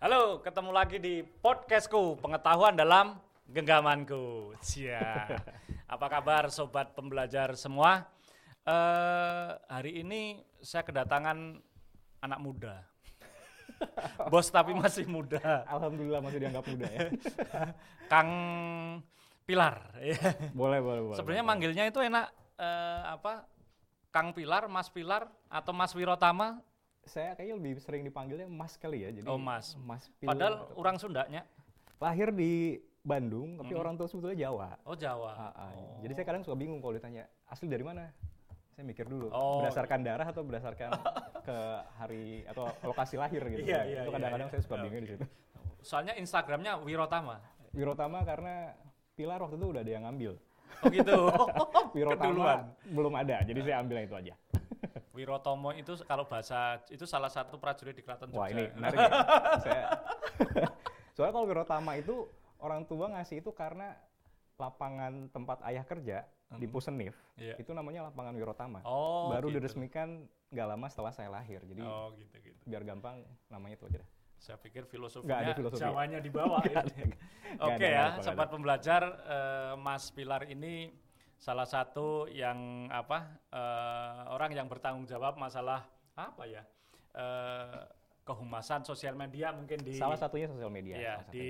Halo, ketemu lagi di podcastku Pengetahuan dalam Genggamanku. Cia. Apa kabar sobat pembelajar semua? Eh, hari ini saya kedatangan anak muda. Bos tapi masih muda. Alhamdulillah masih dianggap muda ya. Kang Pilar. boleh, boleh, boleh. Sebenarnya manggilnya itu enak eh, apa? Kang Pilar, Mas Pilar atau Mas Wirotama? Saya kayaknya lebih sering dipanggilnya Mas kali ya. Jadi Oh, Mas. Mas Padahal orang Sundanya. lahir di Bandung, tapi Mhm. orang tua sebetulnya Jawa. Oh, Jawa. Ah, ah. Oh. Jadi saya kadang suka bingung kalau ditanya asli dari mana. Saya mikir dulu Oh. berdasarkan darah atau berdasarkan ke hari atau lokasi lahir gitu. Iya, iya, Itu iya, kadang-kadang iya. saya suka Ah, bingung di oke. situ. Soalnya Instagramnya Wirotama. Wirotama karena Pilar waktu itu udah ada yang ngambil. Oh gitu. Wirotama Keduluan. belum ada, jadi saya ambil yang itu aja. Wirotomo itu kalau bahasa itu salah satu prajurit di Keraton Jogja. Wah ini menarik ya. Saya Soalnya kalau Wirotama itu orang tua ngasih itu karena lapangan tempat ayah kerja di Mhm. Pusenif Iya. itu namanya lapangan Wirotama. Oh. Baru gitu. diresmikan nggak lama setelah saya lahir. Jadi Oh gitu gitu. biar gampang namanya itu aja. deh. Saya pikir filosofinya ada filosofi. Jawanya di bawah. Ya. Oke ada, ya, sobat pembelajar, eh, Mas Pilar ini salah satu yang apa eh, orang yang bertanggung jawab masalah apa ya eh, kehumasan sosial media mungkin di Salah satunya sosial media. ya salah di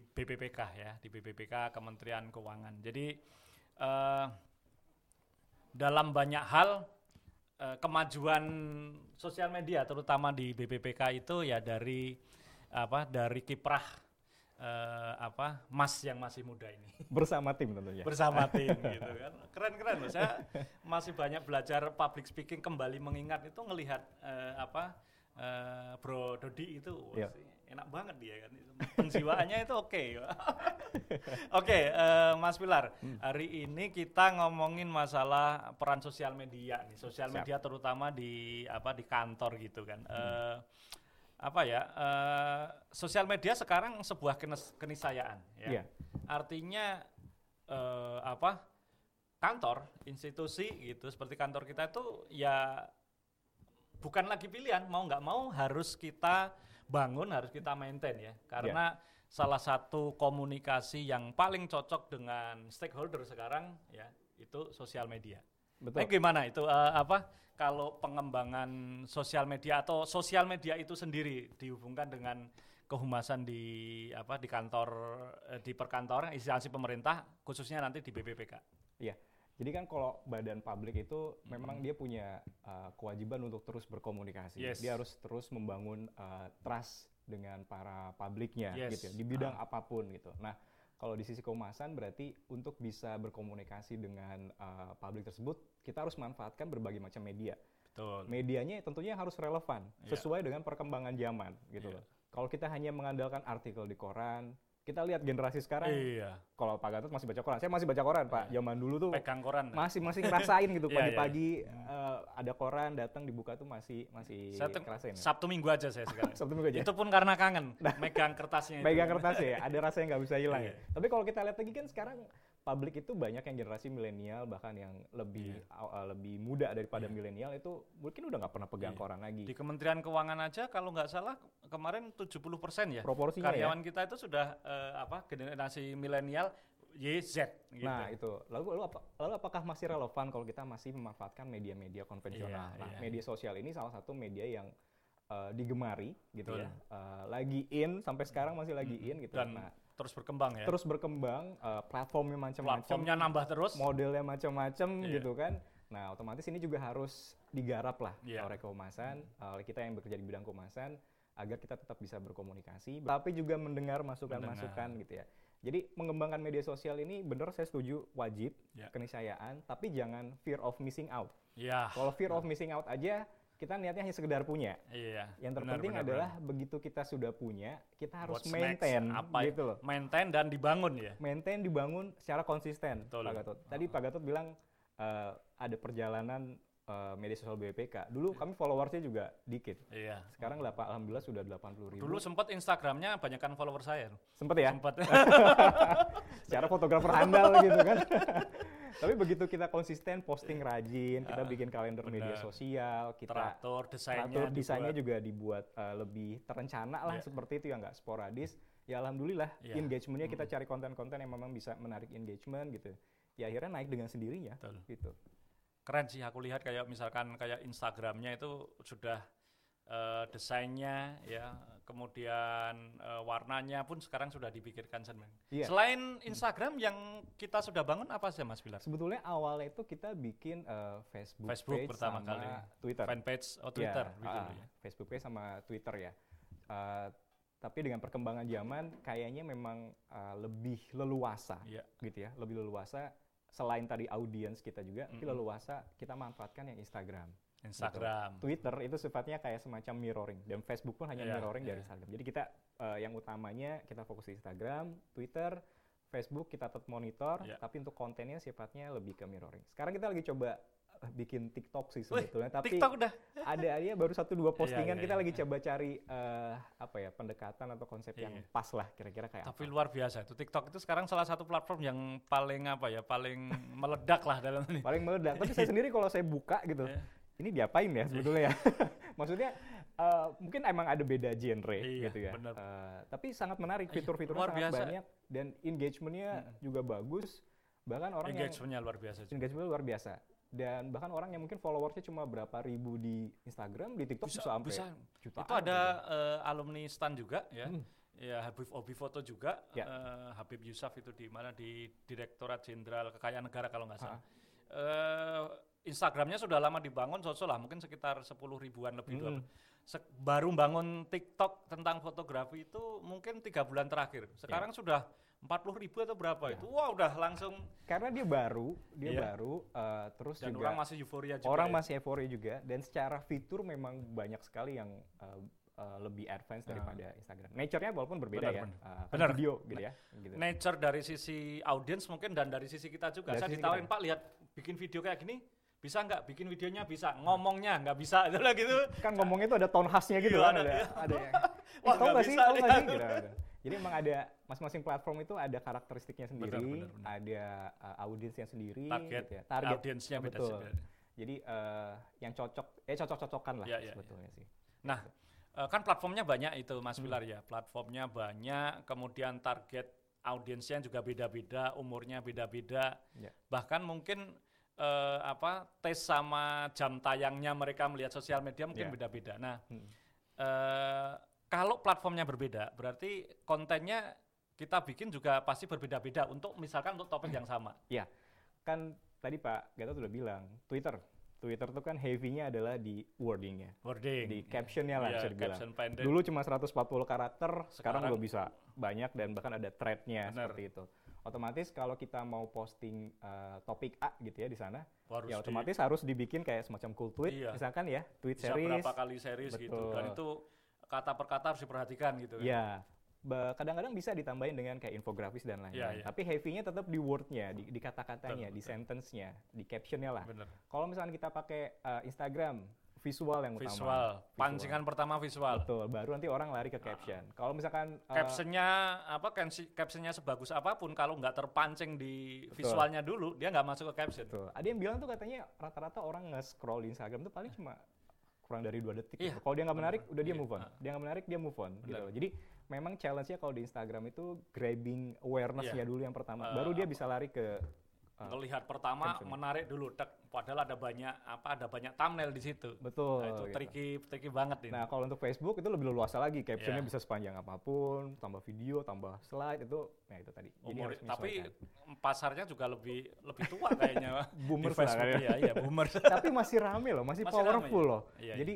BPPK ya di BPPK Kementerian Keuangan. Jadi eh, dalam banyak hal kemajuan sosial media terutama di BPPK itu ya dari apa dari kiprah eh, apa Mas yang masih muda ini bersama tim tentunya. bersama tim gitu kan keren-keren loh saya masih banyak belajar public speaking kembali mengingat itu ngelihat eh, apa eh, Bro Dodi itu wah, Iya. enak banget dia kan penjiwaannya itu oke oke eh, Mas Pilar Hmm. hari ini kita ngomongin masalah peran sosial media nih sosial media terutama di apa di kantor gitu kan Hmm. Eh, apa ya eh, sosial media sekarang sebuah kenis- keniscayaan ya Iya. artinya eh, apa kantor institusi gitu seperti kantor kita itu ya bukan lagi pilihan mau nggak mau harus kita bangun harus kita maintain ya karena salah satu komunikasi yang paling cocok dengan stakeholder sekarang ya itu sosial media. Betul. Nah, gimana itu eh, apa kalau pengembangan sosial media atau sosial media itu sendiri dihubungkan dengan kehumasan di apa di kantor eh, di perkantoran instansi pemerintah khususnya nanti di BPPK. Iya. Jadi kan kalau badan publik itu Hmm. memang dia punya uh, kewajiban untuk terus berkomunikasi. Yes. Dia harus terus membangun uh, trust dengan para publiknya Yes. gitu ya, di bidang apa pun gitu. Nah, kalau di sisi kehumasan berarti untuk bisa berkomunikasi dengan uh, publik tersebut, kita harus manfaatkan berbagai macam media. Betul. Medianya tentunya harus relevan Iya. sesuai dengan perkembangan zaman gitu Iya. loh. Kalau kita hanya mengandalkan artikel di koran, kita lihat generasi sekarang Iya. kalau Pak Gatot masih baca koran. Saya masih baca koran, Pak. Zaman dulu tuh Pegang koran. masih masih ngerasain gitu Iya, iya. pagi-pagi eh, ada koran datang dibuka tuh masih masih Saya tuh ngerasain. ya. Sabtu Minggu aja saya sekarang. Sabtu minggu aja. Itu pun karena kangen megang kertasnya itu. Pegang kertas ya, ada rasa yang nggak bisa hilang Iya. ya. Tapi kalau kita lihat lagi kan sekarang publik itu banyak yang generasi milenial bahkan yang lebih Iya. aw- uh, lebih muda daripada milenial itu mungkin udah nggak pernah pegang Iya. koran lagi. Di Kementerian Keuangan aja kalau nggak salah kemarin 70% ya. Proporsinya ya. Karyawan kita itu sudah eh, apa generasi milenial YZ gitu. Nah itu lalu lalu apa lalu apakah masih relevan kalau kita masih memanfaatkan media-media konvensional? Iya, nah iya. media sosial ini salah satu media yang uh, digemari gitu Betul. ya, Uh, lagi in sampai sekarang masih lagi in gitu. Dan nah terus berkembang ya. terus berkembang, uh, platformnya macam-macam, Platformnya nambah terus. modelnya macam-macam Iya. gitu kan. Nah otomatis ini juga harus digarap lah Iya. oleh kehumasan, uh, oleh kita yang bekerja di bidang kehumasan agar kita tetap bisa berkomunikasi, tapi juga mendengar masukan-masukan gitu ya. Jadi mengembangkan media sosial ini benar saya setuju wajib Ya. keniscayaan, tapi jangan fear of missing out. Ya. Kalau fear of missing out aja kita niatnya hanya sekedar punya. Iya. Yang benar, terpenting benar, adalah begitu kita sudah punya, kita harus What's next? maintain Apa ya? gitu loh. Maintain dan dibangun ya. Maintain dibangun secara konsisten, Betul. Pak Gatot. Tadi Pak Gatot bilang eh, ada perjalanan eh, media sosial BPK. Dulu kami followersnya juga dikit. Iya. Sekarang delapan- alhamdulillah sudah 80 ribu. Dulu sempat Instagramnya banyakkan follower saya. Sempet ya? Sempat. Secara fotografer handal gitu kan. Tapi begitu kita konsisten posting rajin, kita bikin kalender benar. media sosial, kita Teratur desainnya. teratur desainnya dibuat. juga dibuat uh, lebih terencana lah Iya. seperti itu ya nggak sporadis. Ya alhamdulillah Iya. engagementnya kita cari konten-konten yang memang bisa menarik engagement gitu. Ya akhirnya naik dengan sendirinya Betul. gitu. Keren sih aku lihat kayak misalkan kayak Instagramnya itu sudah eh, desainnya ya, kemudian eh, warnanya pun sekarang sudah dipikirkan sebenarnya. Iya. Selain Instagram yang kita sudah bangun apa sih Mas Pilar? Sebetulnya awalnya itu kita bikin uh, Facebook, Facebook page pertama sama kali. Twitter. Fanpage oh Ya, Twitter ah, bikin ya. Facebook page sama Twitter ya. Uh, tapi dengan perkembangan zaman kayaknya memang uh, lebih leluasa Iya. gitu ya, lebih leluasa selain tadi audiens kita juga, tapi Mm-mm. leluasa kita manfaatkan yang Instagram. Instagram. Twitter itu sifatnya kayak semacam mirroring dan Facebook pun hanya Iya, mirroring dari iya. Instagram. Jadi kita uh, yang utamanya kita fokus di Instagram, Twitter, Facebook kita tetap monitor, Iya. tapi untuk kontennya sifatnya lebih ke mirroring. Sekarang kita lagi coba uh, bikin TikTok sih Wih, sebetulnya, tapi TikTok udah. ada aja baru satu dua postingan iya, kita iya. lagi coba cari eh, apa ya pendekatan atau konsep yang Iya. pas lah kira-kira kayak Tapi apa. luar biasa itu TikTok itu sekarang salah satu platform yang paling apa ya, paling meledak lah dalam ini. Paling meledak. Tapi saya sendiri kalau saya buka gitu, Iya. Ini diapain ya sebetulnya ya? Maksudnya eh, mungkin emang ada beda genre Iya, gitu ya. Eh, tapi sangat menarik Iya, fitur-fiturnya sangat biasa. banyak dan engagementnya juga bagus. Bahkan orang yang Engagementnya luar biasa. juga. engagement luar biasa. Dan bahkan orang yang mungkin followersnya cuma berapa ribu di Instagram, di TikTok bisa, sampai bisa. jutaan. Itu ada eh, alumni stan juga ya. Hmm. Ya Habib Obi Foto juga. Ya. eh, Habib Yusuf itu di mana di Direktorat Jenderal Kekayaan Negara kalau nggak salah. Ah. Instagramnya sudah lama dibangun, sosok lah mungkin sekitar 10 ribuan lebih. Mm-mm. Se- baru bangun TikTok tentang fotografi itu mungkin tiga bulan terakhir. Sekarang sudah 40 ribu atau berapa Ya. itu? Wah udah langsung Karena dia baru, dia Iya. baru, eh, terus dan juga orang masih euforia juga. orang ya. masih euforia juga dan secara fitur memang banyak sekali yang uh, uh, lebih advance daripada Instagram. Nature-nya walaupun berbeda Benar, ya, benar. uh, Benar. video gitu ya. Gitu. nature dari sisi audiens mungkin dan dari sisi kita juga. Dari Saya ditawarin kita. Pak lihat bikin video kayak gini bisa nggak? Bikin videonya bisa, ngomongnya nggak bisa, itu lah gitu. Kan ngomongnya itu ada tone khasnya gitu Iya, kan, ada- ada, iya. ada yang, Wah, "Ih, tau nggak sih, tau nih." nggak sih? Gitu, ada. Jadi emang ada masing-masing platform itu ada karakteristiknya sendiri, benar, benar. ada uh, audiensnya sendiri, Target, gitu ya. target audiensnya beda betul. beda. Jadi uh, yang cocok, eh cocok-cocokan lah Iya, iya, sebetulnya sih. Nah, eh, kan platformnya banyak itu Mas Hmm. Pilar ya. Platformnya banyak, kemudian target audiensnya juga beda-beda, umurnya beda-beda. Ya. Bahkan mungkin eh, apa tes sama jam tayangnya mereka melihat sosial media mungkin Ya. beda-beda. Nah, Hmm. eh, kalau platformnya berbeda, berarti kontennya kita bikin juga pasti berbeda-beda untuk misalkan untuk topik yang sama. Kan tadi Pak Gatot udah bilang, Twitter. Twitter tuh kan heavy-nya adalah di wording-nya. Wording. di captionnya lah Iya, bisa dibilang. caption pendek. Dulu cuma 140 karakter, sekarang, Sekarang- udah bisa banyak dan bahkan ada thread-nya seperti itu. Otomatis kalau kita mau posting uh, topik A gitu ya di sana, harus ya di- otomatis harus dibikin kayak semacam cool tweet, Iya. misalkan ya, tweet bisa series. berapa kali series gitu. Dan Betul. itu kata per kata harus diperhatikan gitu. kan. Ya, ba- kadang-kadang bisa ditambahin dengan kayak infografis dan lain-lain. Iya, iya. Tapi heavy-nya tetap di word-nya, di, di kata-katanya, Betul, di betul. sentence-nya, di caption-nya lah. Kalau misalkan kita pakai uh, Instagram, visual yang utama. Visual. Pancingan pertama visual. Betul, baru nanti orang lari ke caption. Kalau misalkan uh, Captionnya apa? Captionnya sebagus apa pun kalau nggak terpancing di Betul. visualnya dulu, dia nggak masuk ke caption. Betul. Ada yang bilang tuh katanya rata-rata orang nge-scroll di Instagram tuh paling cuma kurang dari dua detik. Iya, gitu. Kalau dia nggak menarik, udah dia Iya, move on. ah. Dia nggak menarik, dia move on. Gitu. Jadi memang challenge-nya kalau di Instagram itu grabbing awareness-nya Iya. dulu yang pertama. Eh, Baru dia bisa lari ke ah, Ngelihat pertama menarik dulu, tek, padahal ada banyak apa? Ada banyak thumbnail di situ. betul. Nah, itu gitu. tricky, tricky banget ini. Nah kalau untuk Facebook itu lebih leluasa lagi, captionnya Iya. bisa sepanjang apa pun, tambah video, tambah slide itu, nah itu tadi. Jadi Umur, tapi pasarnya juga lebih lebih tua kayaknya lah Facebook ya. ya, iya boomers. tapi masih rame loh, masih, Masih powerful rame, loh. Iya, Jadi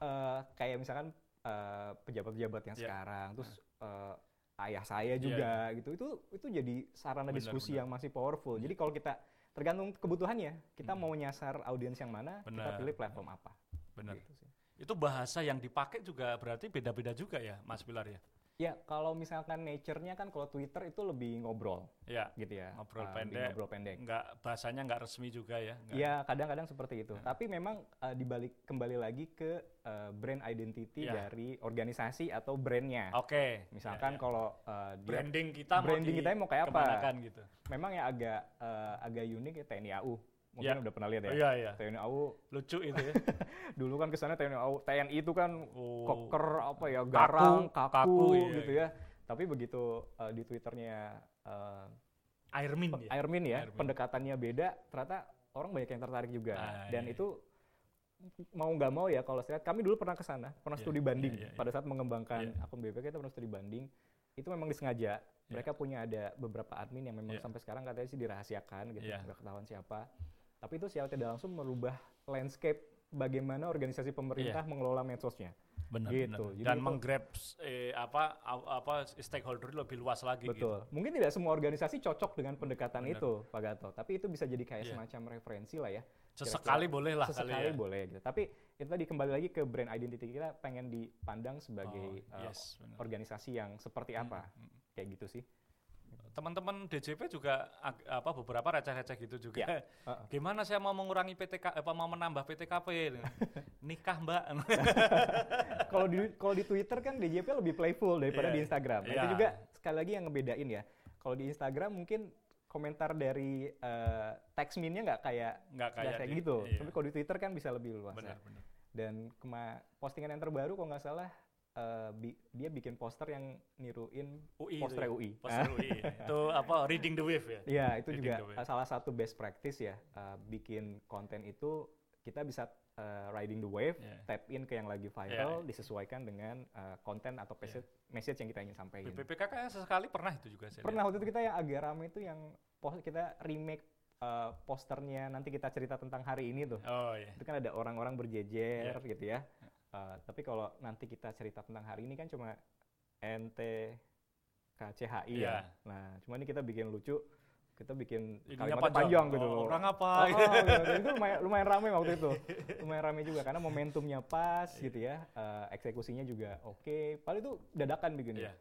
eh, kayak misalkan eh, pejabat-pejabat yang Iya. sekarang, terus eh, ayah saya juga gitu, itu itu jadi sarana Benar, diskusi benar. yang masih powerful. Jadi kalau kita tergantung kebutuhannya, kita mau nyasar audiens yang mana, kita Hmm. Benar. pilih platform apa. Benar. Gitu sih. Itu bahasa yang dipakai juga berarti beda-beda juga ya, Mas Pilar ya. Ya, kalau misalkan nature-nya kan kalau Twitter itu lebih ngobrol Ya, gitu ya. Ngobrol uh, pendek. Ngobrol pendek. nggak bahasanya nggak resmi juga ya. Iya, kadang-kadang seperti itu. Tapi memang uh, dibalik kembali lagi ke uh, brand identity Ya. dari organisasi atau brandnya. Oke. Misalkan ya, ya. kalau uh, dia branding kita branding kita mau kayak apa? gitu. memang ya agak uh, agak unik ya TNI AU. Mungkin Ya. udah pernah lihat ya. Iya iya. TNI AU Lucu itu ya. dulu kan kesannya TNI AU TNI itu kan Oh. koker apa ya garang kaku, kaku, iya, gitu iya. ya. Tapi begitu uh, di twitternya uh, Airmin ya. Airmin ya Airmin. pendekatannya beda, ternyata orang banyak yang tertarik juga. Ah, Dan iya. itu mau nggak mau ya kalau saya lihat, kami dulu pernah ke sana, pernah Iya, studi banding iya, iya, pada saat mengembangkan Iya. akun BPK kita pernah studi banding. Itu memang disengaja. Mereka punya ada beberapa admin yang memang Iya. sampai sekarang katanya sih dirahasiakan gitu, Iya. nggak ketahuan siapa. Tapi itu secara tidak langsung merubah landscape bagaimana organisasi pemerintah mengelola medsosnya. Benar, Gitu. benar. Dan menggrab eh, apa apa stakeholder lebih luas lagi gitu. Betul. Mungkin tidak semua organisasi cocok dengan pendekatan Benar. itu, Pak Gato. Tapi itu bisa jadi kayak Iya. semacam referensi lah ya. Sesekali boleh lah kali Sesekali ya. boleh gitu. Tapi itu tadi kembali lagi ke brand identity kita pengen dipandang sebagai Oh, uh, yes, benar. organisasi yang seperti apa. Hmm, Kayak gitu sih. Teman-teman DJP juga apa beberapa receh-receh gitu juga. Ya, heeh. Gimana saya mau mengurangi PTK apa mau menambah PTKP? Nikah, Mbak. Kalau di kalau di Twitter kan DJP lebih playful daripada Iya, di Instagram. Nah, Itu iya. juga sekali lagi yang ngebedain ya. Kalau di Instagram mungkin komentar dari uh, text min-nya nggak kayak Nggak kayak kayak gitu. iya. Tapi kalau di Twitter kan bisa lebih luas. ya. benar, benar. Dan kema postingan yang terbaru kalau nggak salah eh, bi- dia bikin poster yang niruin UI poster itu ya. UI. Poster UI. Itu apa? Reading the wave ya. Iya, itu Reading juga salah satu best practice ya. eh, bikin konten itu kita bisa eh, riding the wave, Iya. tap in ke yang lagi viral, disesuaikan dengan eh, konten atau message, message yang kita ingin sampaikan. BPPK kayak sesekali pernah itu juga saya Pernah waktu itu kita yang agak rame itu yang kita remake eh, posternya nanti kita cerita tentang hari ini tuh. lihat. Oh iya. itu kan ada orang-orang berjejer Iya. gitu ya. Uh, tapi kalau nanti kita cerita tentang hari ini kan cuma NTKCHI ya. Iya. Nah, cuma ini kita bikin lucu, kita bikin Ininya kalimatnya panjang, gitu Oh, loh. Orang apa? Oh, oh, gitu. Dan itu lumayan, lumayan rame waktu itu. Lumayan rame juga karena momentumnya pas Iya. gitu ya. Uh, eksekusinya juga oke. Paling itu dadakan bikinnya. Iya.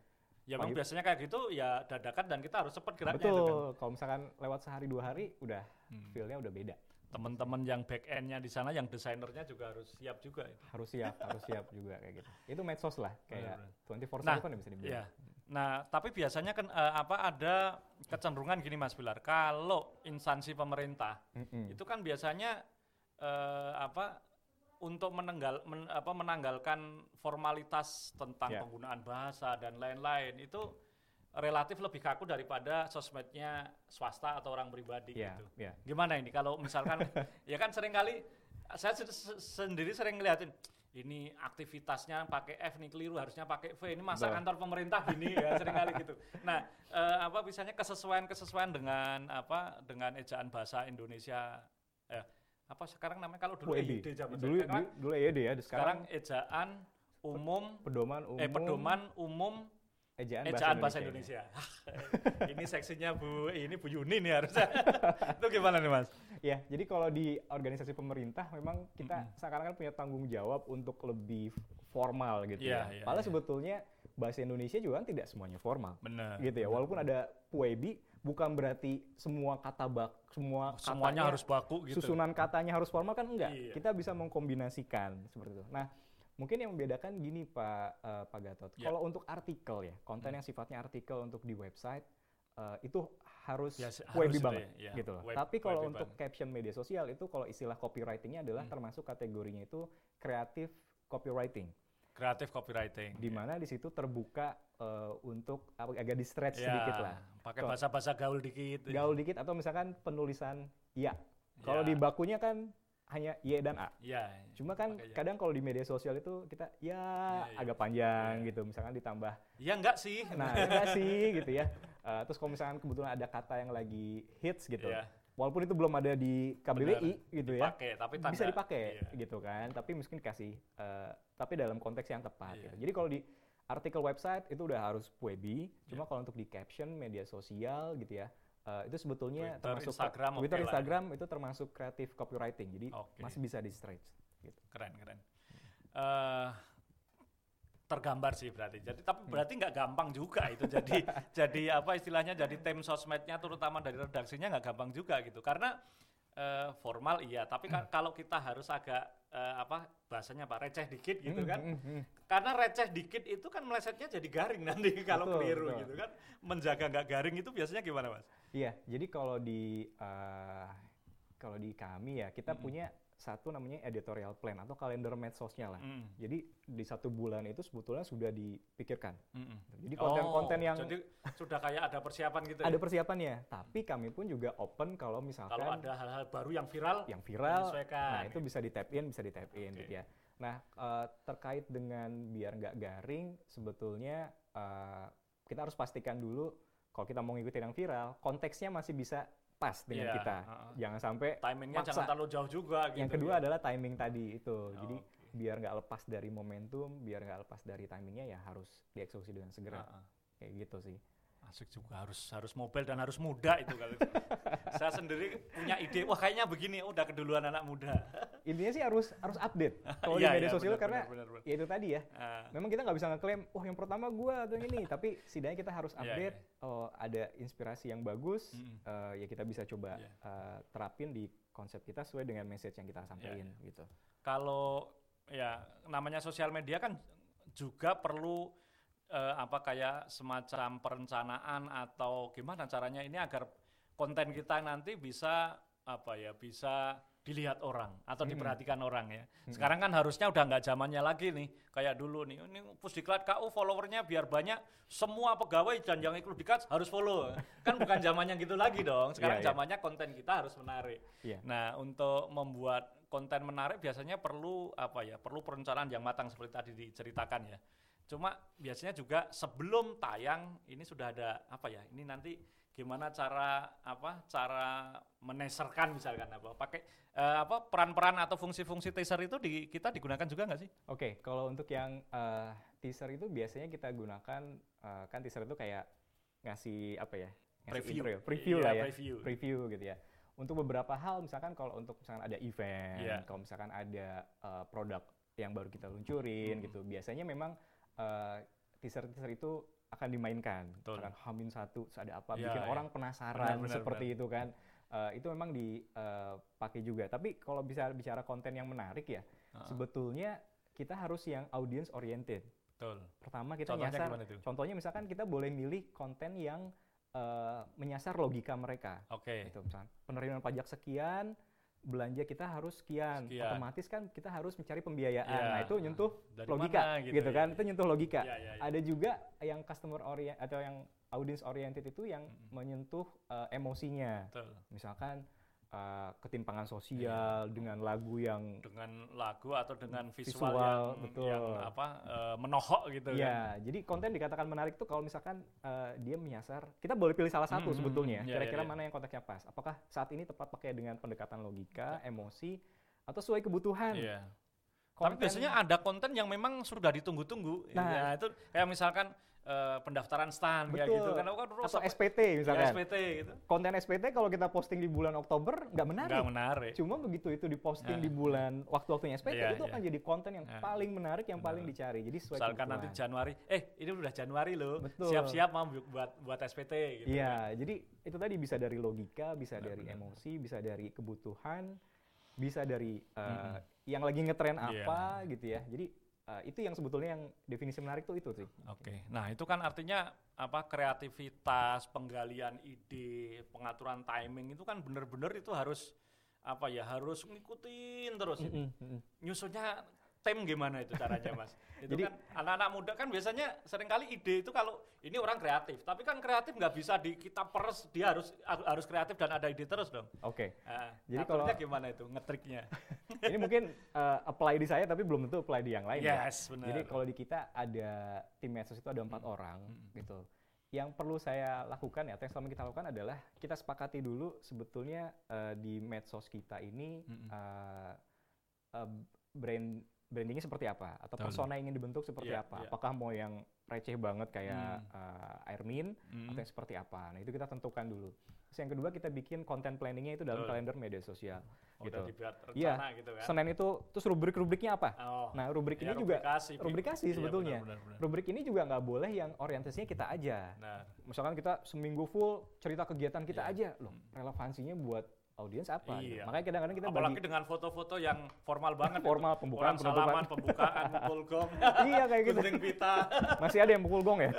Ya memang biasanya kayak gitu ya dadakan dan kita harus cepat geraknya Betul. itu kan. Kalau misalkan lewat sehari dua hari udah Hmm. feel-nya udah beda. Teman-teman yang back end-nya di sana yang desainernya juga harus siap juga itu. Harus siap, harus siap juga kayak gitu. Itu medsos lah kayak Benar-benar. 24/7 Nah, kan bisa dibilang. Iya. Nah, tapi biasanya kan eh, apa ada kecenderungan gini Mas Bilar, kalau instansi pemerintah Mm-mm. itu kan biasanya eh, apa untuk menenggal men- apa menanggalkan formalitas tentang Ya. penggunaan bahasa dan lain-lain itu relatif lebih kaku daripada sosmednya swasta atau orang pribadi Iya, gitu. iya. Gimana ini kalau misalkan ya kan sering kali saya se- se- sendiri sering ngeliatin ini aktivitasnya pakai F nih keliru harusnya pakai V ini masa Betul. kantor pemerintah gini ya sering kali gitu. Nah eh, apa misalnya kesesuaian kesesuaian dengan apa dengan ejaan bahasa Indonesia eh, apa sekarang namanya kalau dulu. EYD zaman Dulu, dulu, dulu EYD ya, sekarang sekarang ejaan umum pedoman umum, eh pedoman umum ejaan, ejaan bahasa bahasa Indonesia. Indonesia. ini seksinya Bu ini Bu Yuni nih harusnya. Itu gimana nih Mas? Ya, jadi kalau di organisasi pemerintah memang kita sekarang kan punya tanggung jawab untuk lebih formal gitu Iya, ya. iya, Padahal iya. sebetulnya bahasa Indonesia juga kan tidak semuanya formal. Benar. Gitu ya. Walaupun ada puebi bukan berarti semua kata bak semua Semuanya katanya- harus baku gitu. susunan katanya harus formal kan enggak. Iya. Kita bisa mengkombinasikan seperti itu. Nah, mungkin yang membedakan gini Pak eh, Pak Gatot. Ya. Kalau untuk artikel ya, konten yang sifatnya artikel untuk di website eh, itu harus Ya, webby harus itu banget ya, ya. gitu loh. Web- Tapi kalau untuk banget. caption media sosial itu kalau istilah copywritingnya adalah Hmm. termasuk kategorinya itu creative copywriting. Kreatif copywriting. Di mana di situ terbuka eh, untuk agak di stretch Ya, sedikit lah. Pakai bahasa-bahasa gaul dikit. Gaul dikit atau misalkan penulisan ya. Kalau Ya. di bakunya kan hanya Y dan A. Ya. Cuma kan ya. kadang kalau di media sosial itu kita ya Iya, iya. agak panjang Iya. gitu, misalkan ditambah, Ya enggak sih. nah ya nggak sih gitu ya. Eh, terus kalau misalkan kebetulan ada kata yang lagi hits gitu, Iya. walaupun itu belum ada di KBBI gitu ya, Dipakai, tapi bisa tanda- dipakai Iya. gitu kan. Tapi mungkin kasih, eh, tapi dalam konteks yang tepat. Iya. Gitu. Jadi kalau di artikel website itu udah harus puebi, cuma Iya. kalau untuk di caption media sosial gitu ya, eh, itu sebetulnya Twitter, termasuk Instagram, Twitter, lah ya. Instagram itu termasuk creative copywriting. Jadi Oke. masih bisa di stretch. Gitu. Keren, keren. Eh, tergambar sih berarti. Jadi tapi berarti nggak gampang juga itu jadi jadi apa istilahnya jadi tim sosmednya terutama dari redaksinya nggak gampang juga gitu. Karena eh, formal iya, tapi kan kalau kita harus agak eh, apa bahasanya Pak receh dikit gitu kan. Hmm, hmm, hmm. Karena receh dikit itu kan melesetnya jadi garing nanti kalau Betul, keliru betul. gitu kan. Menjaga nggak garing itu biasanya gimana, Mas? Iya, jadi kalau di eh, kalau di kami ya kita punya satu namanya editorial plan atau kalender medsosnya lah. Mm. Jadi di satu bulan itu sebetulnya sudah dipikirkan. Mm-mm. Jadi konten-konten Oh, yang jadi sudah kayak ada persiapan gitu. ada ya? persiapannya, tapi kami pun juga open kalau misalkan Kalau ada hal-hal baru yang viral, yang viral, nah itu bisa di tap in, bisa di tap in Oke. gitu ya. Nah eh, terkait dengan biar nggak garing, sebetulnya eh, kita harus pastikan dulu kalau kita mau ngikutin yang viral, konteksnya masih bisa pas dengan Iya, kita. heeh. Jangan sampai timingnya maksa. jangan terlalu jauh juga. Gitu, yang kedua ya. adalah timing tadi itu. Jadi oke. biar nggak lepas dari momentum, biar nggak lepas dari timingnya ya harus dieksekusi dengan segera. Heeh. Kayak gitu sih. Asik juga harus harus mobile dan harus muda itu kalau itu. Saya sendiri punya ide, wah kayaknya begini, udah keduluan anak muda. Intinya sih harus harus update kalau Iya, di media iya, sosial benar, karena benar, benar. ya itu tadi ya. Ah, Memang kita nggak bisa ngeklaim, wah yang pertama gua atau yang ini, tapi setidaknya kita harus Iya, update. Oh ada inspirasi yang bagus, Mm-mm. eh, ya kita bisa coba Iya. eh, terapin di konsep kita sesuai dengan message yang kita sampaikan iya. gitu. kalau ya namanya sosial media kan juga perlu eh, apa kayak semacam perencanaan atau gimana caranya ini agar konten kita nanti bisa apa ya bisa dilihat orang atau Mm-mm. diperhatikan orang ya. Sekarang kan harusnya udah nggak zamannya lagi nih kayak dulu nih. Ini Pusdiklat KU followernya biar banyak semua pegawai dan yang ikut dikat harus follow. kan bukan zamannya gitu lagi dong. Sekarang Iya, iya. zamannya konten kita harus menarik. Iya. Nah, untuk membuat konten menarik biasanya perlu apa ya? Perlu perencanaan yang matang seperti tadi diceritakan ya. Cuma biasanya juga sebelum tayang ini sudah ada apa ya? Ini nanti gimana cara apa? Cara meneserkan misalkan apa? Pakai eh, apa peran-peran atau fungsi-fungsi teaser itu di kita digunakan juga nggak sih? Oke, kalau untuk yang eh, teaser itu biasanya kita gunakan eh, kan teaser itu kayak ngasih apa ya? Ngasih Preview. intro ya, preview Iya, lah ya. preview. Preview gitu ya. Untuk beberapa hal misalkan kalau untuk misalkan ada event, Iya. kalau misalkan ada eh, produk yang baru kita luncurin Hmm. gitu. Biasanya memang eh, teaser-teaser itu akan dimainkan. Betul. Misalkan Hamin satu ada apa, Iya, bikin iya. orang penasaran Benar, benar, seperti itu kan. Eh, itu memang dipakai juga. Tapi kalau bisa bicara konten yang menarik ya, Heeh. sebetulnya kita harus yang audience oriented. Betul. Pertama kita Contohnya nyasar, contohnya misalkan kita boleh milih konten yang eh, menyasar logika mereka. Oke. Gitu, misalkan penerimaan pajak sekian, belanja kita harus sekian. Sekian. Otomatis kan kita harus mencari pembiayaan. Iya. Nah itu nyentuh Dari logika, mana gitu, gitu, kan? ya. Itu nyentuh logika. Iya, iya, iya. Ada juga yang customer orient atau yang audience oriented itu yang Mm-mm. menyentuh eh, emosinya. Betul. Misalkan eh, ketimpangan sosial dengan lagu yang Dengan lagu atau dengan visual, Visual, yang, betul. yang apa eh, menohok gitu kan. Iya, jadi konten dikatakan menarik tuh kalau misalkan eh, dia menyasar, kita boleh pilih salah satu Hmm, hmm, sebetulnya. hmm, iya, Kira-kira iya, iya. mana yang konteksnya pas? Apakah saat ini tepat pakai dengan pendekatan logika, emosi, atau sesuai kebutuhan? Iya. Tapi Konten- biasanya ada konten yang memang sudah ditunggu-tunggu. Nah. ya, itu kayak misalkan eh, pendaftaran stan kayak Betul. gitu kan. Oh, kan atau SPT ya, misalkan. SPT gitu. Konten SPT kalau kita posting di bulan Oktober nggak menarik. Nggak menarik. Cuma begitu itu diposting Nah. di bulan waktu-waktunya SPT Iya, itu iya. akan jadi konten yang Nah. paling menarik, yang paling Benar. dicari. Jadi sesuai Misalkan nanti. Januari, eh ini udah Januari loh. Betul. Siap-siap mau bu- buat buat SPT gitu. kan. Iya, jadi itu tadi bisa dari logika, bisa Benar, dari benar. emosi, bisa dari kebutuhan, bisa dari uh, Mm-mm. yang lagi ngetren Iya. apa gitu ya. Jadi uh, itu yang sebetulnya yang definisi menarik tuh itu sih. Oke, nah itu kan artinya apa kreativitas, penggalian ide, pengaturan timing itu kan bener-bener itu harus apa ya harus ngikutin terus. Mm-mm, mm-mm. Nyusunnya tim gimana itu caranya mas? Itu Jadi- kan anak-anak muda kan biasanya sering kali ide itu kalau ini orang kreatif, tapi kan kreatif nggak bisa di kita peres dia harus harus kreatif dan ada ide terus dong. Oke, Nah, Jadi ngaturnya kalau- gimana itu ngetriknya? ini mungkin uh, apply di saya tapi belum tentu apply di yang lain. ya. yes, benar. Jadi kalau di kita ada tim medsos itu ada empat orang Mm. gitu. Yang perlu saya lakukan ya, atau yang selama kita lakukan adalah kita sepakati dulu sebetulnya uh, di medsos kita ini Mm-mm. uh, uh, brand brandingnya seperti apa atau persona yang ingin dibentuk seperti Iya, apa iya. apakah mau yang receh banget kayak Hmm. eh, Airmin Mm. atau yang seperti apa nah itu kita tentukan dulu terus yang kedua kita bikin konten planningnya itu dalam Betul. kalender media sosial Oh, gitu. Dibuat Iya. rencana gitu kan. Senin itu terus rubrik-rubriknya apa Oh. nah rubrik ya, ini juga rubrikasi, Pi. rubrikasi Iya, sebetulnya benar, benar, benar. rubrik ini juga nggak boleh yang orientasinya kita aja Benar. misalkan kita seminggu full cerita kegiatan kita Iya. aja loh relevansinya buat audiens apa gitu. Iya. makanya kadang-kadang kita Apalagi bagi dengan foto-foto yang formal banget. Formal, itu. pembukaan, Orang salaman, penutupan. pembukaan, mukul gong. iya kayak gitu pita. masih ada yang pukul gong ya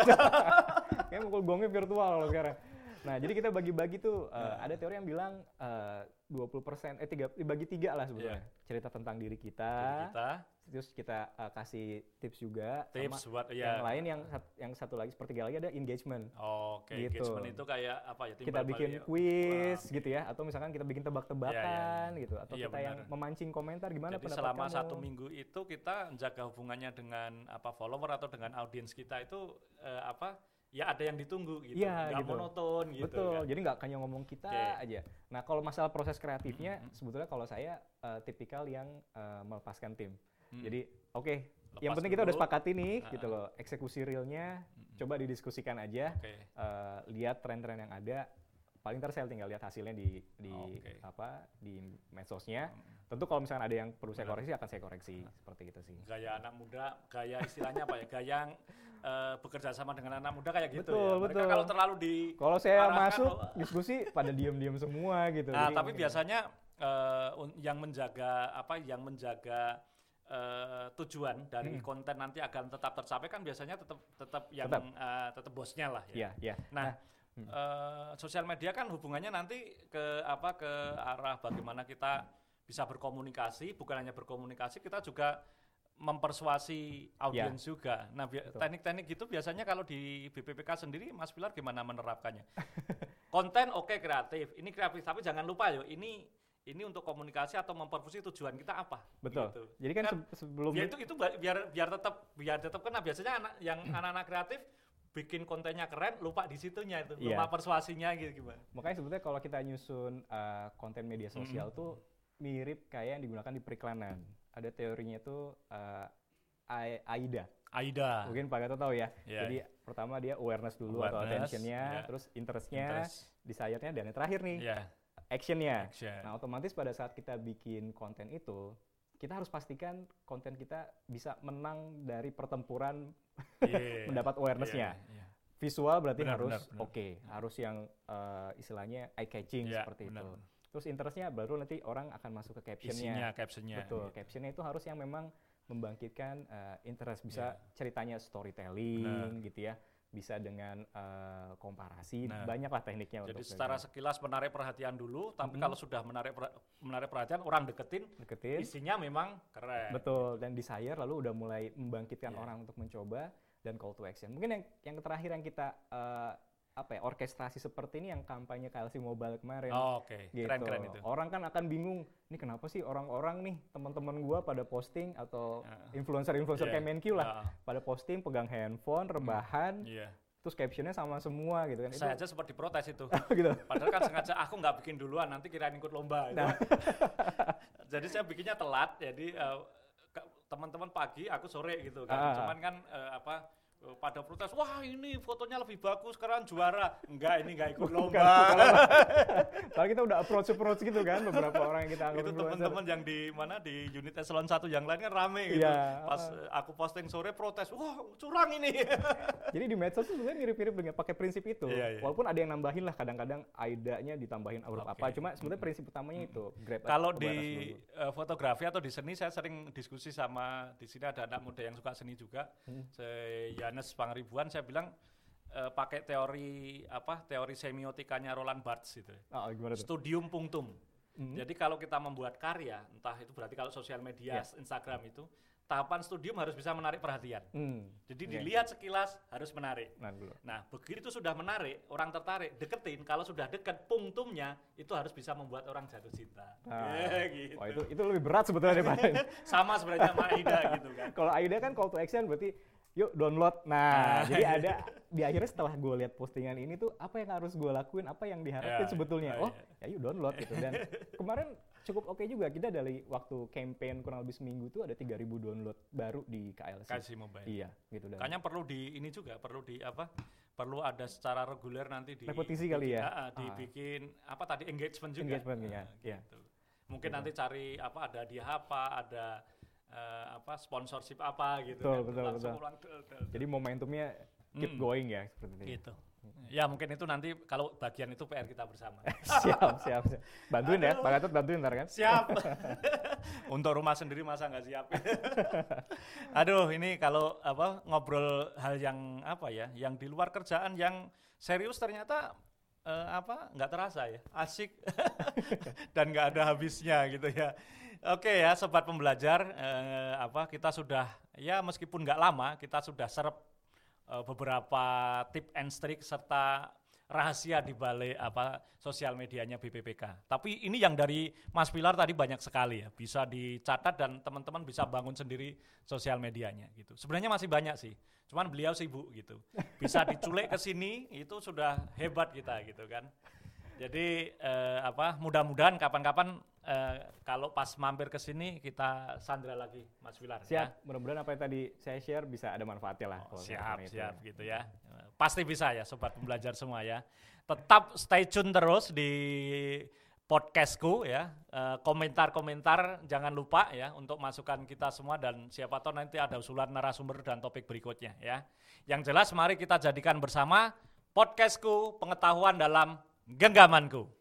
kayak pukul gongnya virtual loh sekarang nah jadi kita bagi-bagi tuh uh, Nah. ada teori yang bilang uh, 20% eh tiga dibagi tiga lah sebetulnya cerita tentang diri kita, Jadi kita terus kita uh, kasih tips juga tips sama buat yang ya. lain yang yang satu lagi sepertiga lagi ada engagement Oke, Gitu. engagement itu kayak apa ya? kita bikin ya. quiz Wah, gitu ya atau misalkan kita bikin tebak-tebakan gitu atau Iya, kita yang benar. memancing komentar gimana Jadi pendapat selama kamu satu minggu itu kita jaga hubungannya dengan apa follower atau dengan audiens kita itu eh, apa ya ada yang ditunggu gitu, Iya, nggak gitu. monoton gitu. Betul, kan. jadi nggak hanya ngomong kita Oke. aja. Nah kalau masalah proses kreatifnya, Mm-mm. sebetulnya kalau saya eh, tipikal yang eh, melepaskan tim. Hmm. Jadi oke, yang Lepas penting kita udah dulu. sepakati nih, Ah. gitu loh. Eksekusi realnya, Mm-mm. coba didiskusikan aja. Oke. eh, lihat tren-tren yang ada. Paling ntar saya tinggal lihat hasilnya di di Oke. apa di medsosnya. Mm. Tentu kalau misalkan ada yang perlu saya koreksi akan saya koreksi seperti itu sih. Gaya anak muda, gaya istilahnya apa ya? Gaya yang eh, bekerja sama dengan anak muda kayak gitu Betul, ya. Mereka betul. kalau terlalu di Kalau saya masuk lo- diskusi pada diam-diam semua gitu. Nah, Jadi tapi biasanya eh, un- yang menjaga apa yang menjaga eh, tujuan dari Hmm. konten nanti akan tetap tercapai kan biasanya tetap tetap yang Tetap. eh, tetap bosnya lah ya. Iya, iya. Nah, hmm. eh, sosial media kan hubungannya nanti ke apa ke arah bagaimana kita bisa berkomunikasi, bukan hanya berkomunikasi, kita juga mempersuasi audiens juga. Nah, bi- teknik-teknik gitu biasanya kalau di BPPK sendiri, Mas Pilar gimana menerapkannya? Konten oke kreatif, ini kreatif, tapi jangan lupa yo, ini ini untuk komunikasi atau memperfusi tujuan kita apa? Betul. Gitu. Jadi kan, Kan se- sebelum Ya itu itu biar biar tetap biar tetap kena biasanya anak yang anak-anak kreatif bikin kontennya keren lupa di situnya itu Iya. lupa persuasinya gitu gimana Makanya sebetulnya kalau kita nyusun uh, konten media sosial tuh mirip kayak yang digunakan di periklanan. Ada teorinya tuh uh, A- AIDA. Aida Mungkin Pak Gatot tahu ya. Iya, Jadi pertama dia awareness dulu atau Awareness, attentionnya, iya. terus interestnya, Interest. desire-nya, dan yang terakhir nih ya actionnya. action Nah otomatis pada saat kita bikin konten itu, kita harus pastikan konten kita bisa menang dari pertempuran Iya. mendapat awareness-nya. Iya, iya. Visual berarti Benar, harus benar, benar. oke, harus yang uh, istilahnya eye catching Iya, seperti benar, itu. benar. Terus interestnya baru nanti orang akan masuk ke isinya captionnya. captionnya Betul, gitu. captionnya itu harus yang memang membangkitkan uh, interest. Bisa Iya. ceritanya storytelling gitu ya, bisa dengan uh, komparasi. Nah, Banyaklah tekniknya jadi untuk secara sekilas menarik perhatian dulu tapi Mhm. kalau sudah menarik menarik perhatian orang deketin deketin. isinya memang keren Betul, dan desire lalu udah mulai membangkitkan Iya. orang untuk mencoba dan call to action. Mungkin yang yang terakhir yang kita uh, apa ya orkestrasi seperti ini yang kampanye KLC Mobile kemarin. Oh, oke gitu. keren keren itu Orang kan akan bingung, ini kenapa sih orang-orang nih teman-teman gua pada posting atau Ya. influencer-influencer Iya. Kemenq lah pada posting pegang handphone, rebahan, Iya. terus captionnya sama semua gitu kan. Saya Itu aja sempat diprotes itu. gitu. Padahal kan sengaja aku nggak bikin duluan, nanti kirain ikut lomba. gitu. Nah. jadi saya bikinnya telat, jadi ke- teman-teman pagi, aku sore gitu kan. Ah. Cuman kan eh, apa pada protes, wah ini fotonya lebih bagus sekarang juara. Enggak, ini nggak ikut lomba. Kalau kita udah approach-approach gitu kan beberapa orang yang kita anggap itu teman-teman yang di mana di unit eselon satu yang lain kan rame gitu. Iya. Pas eh, aku posting sore protes, wah curang ini. Jadi di medsos itu sebenarnya mirip-mirip dengan pakai prinsip itu. Iya, iya. Walaupun ada yang nambahin lah kadang-kadang aidanya ditambahin huruf Oke. apa. Cuma sebenarnya prinsip utamanya itu. grab Kalau di eh, fotografi atau di seni saya sering diskusi sama di sini ada anak muda yang suka seni juga. Hmm. Se Yanes Pangribuan saya bilang eh, pakai teori apa? Teori semiotikanya Roland Barthes itu. Oh, gimana tuh? Studium punctum. Hmm. Jadi kalau kita membuat karya, entah itu berarti kalau sosial media, Iya. Instagram itu, tahapan studium harus bisa menarik perhatian. Hmm. Jadi Oke. dilihat sekilas harus menarik. Nah, dulu. Nah, begitu sudah menarik, orang tertarik, deketin. Kalau sudah deket, punktumnya itu harus bisa membuat orang jatuh cinta. Ah. Eh, gitu. Wah, itu itu lebih berat sebetulnya daripada. Sama sebenarnya sama Aida gitu kan. Kalau Aida kan call to action berarti yuk download. Nah, jadi ada di akhirnya setelah gue lihat postingan ini tuh apa yang harus gue lakuin, apa yang diharapkan Ya, sebetulnya. ya, Oh, ya yuk download gitu. Dan kemarin cukup oke juga. Kita dari waktu campaign kurang lebih seminggu tuh ada 3000 download baru di KLC. kasih mobile. Iya, gitu dan Kayaknya perlu di ini juga perlu di apa? Perlu ada secara reguler nanti di Repetisi kali ya? Ah, ah, Ah. dibikin apa tadi engagement juga. Engagement, iya, Ah, iya. gitu. Mungkin nanti cari apa ada dia apa, ada eh, apa sponsorship apa gitu Betul, kan. betul, Langsung betul. ulang jadi momentumnya keep Hmm. going ya seperti itu. gitu. Ya mungkin itu nanti kalau bagian itu PR kita bersama. siap, siap, siap. Bantuin ya, Aduh. Pak Gatot bantuin ntar kan. Siap. Untuk rumah sendiri masa nggak siap. Aduh, ini kalau apa ngobrol hal yang apa ya, yang di luar kerjaan yang serius ternyata eh, apa nggak terasa ya, asik dan nggak ada habisnya gitu ya. Oke ya, sobat pembelajar, eh, apa kita sudah ya meskipun nggak lama kita sudah serap eh, beberapa tip and trik serta rahasia di balik apa sosial medianya BPPK. Tapi ini yang dari Mas Pilar tadi banyak sekali ya, bisa dicatat dan teman-teman bisa bangun sendiri sosial medianya gitu. Sebenarnya masih banyak sih, cuman beliau sibuk gitu. Bisa diculik ke sini itu sudah hebat kita gitu kan. Jadi eh, apa mudah-mudahan kapan-kapan eh, kalau pas mampir ke sini kita sandra lagi Mas Pilar ya. Siap, mudah-mudahan apa yang tadi saya share bisa ada manfaatnya lah. Oh, siap, itu. siap gitu ya. Pasti bisa ya sobat pembelajar semua ya. Tetap stay tune terus di podcastku ya. Eh, Komentar-komentar jangan lupa ya untuk masukan kita semua dan siapa tahu nanti ada usulan narasumber dan topik berikutnya ya. Yang jelas mari kita jadikan bersama podcastku pengetahuan dalam genggamanku.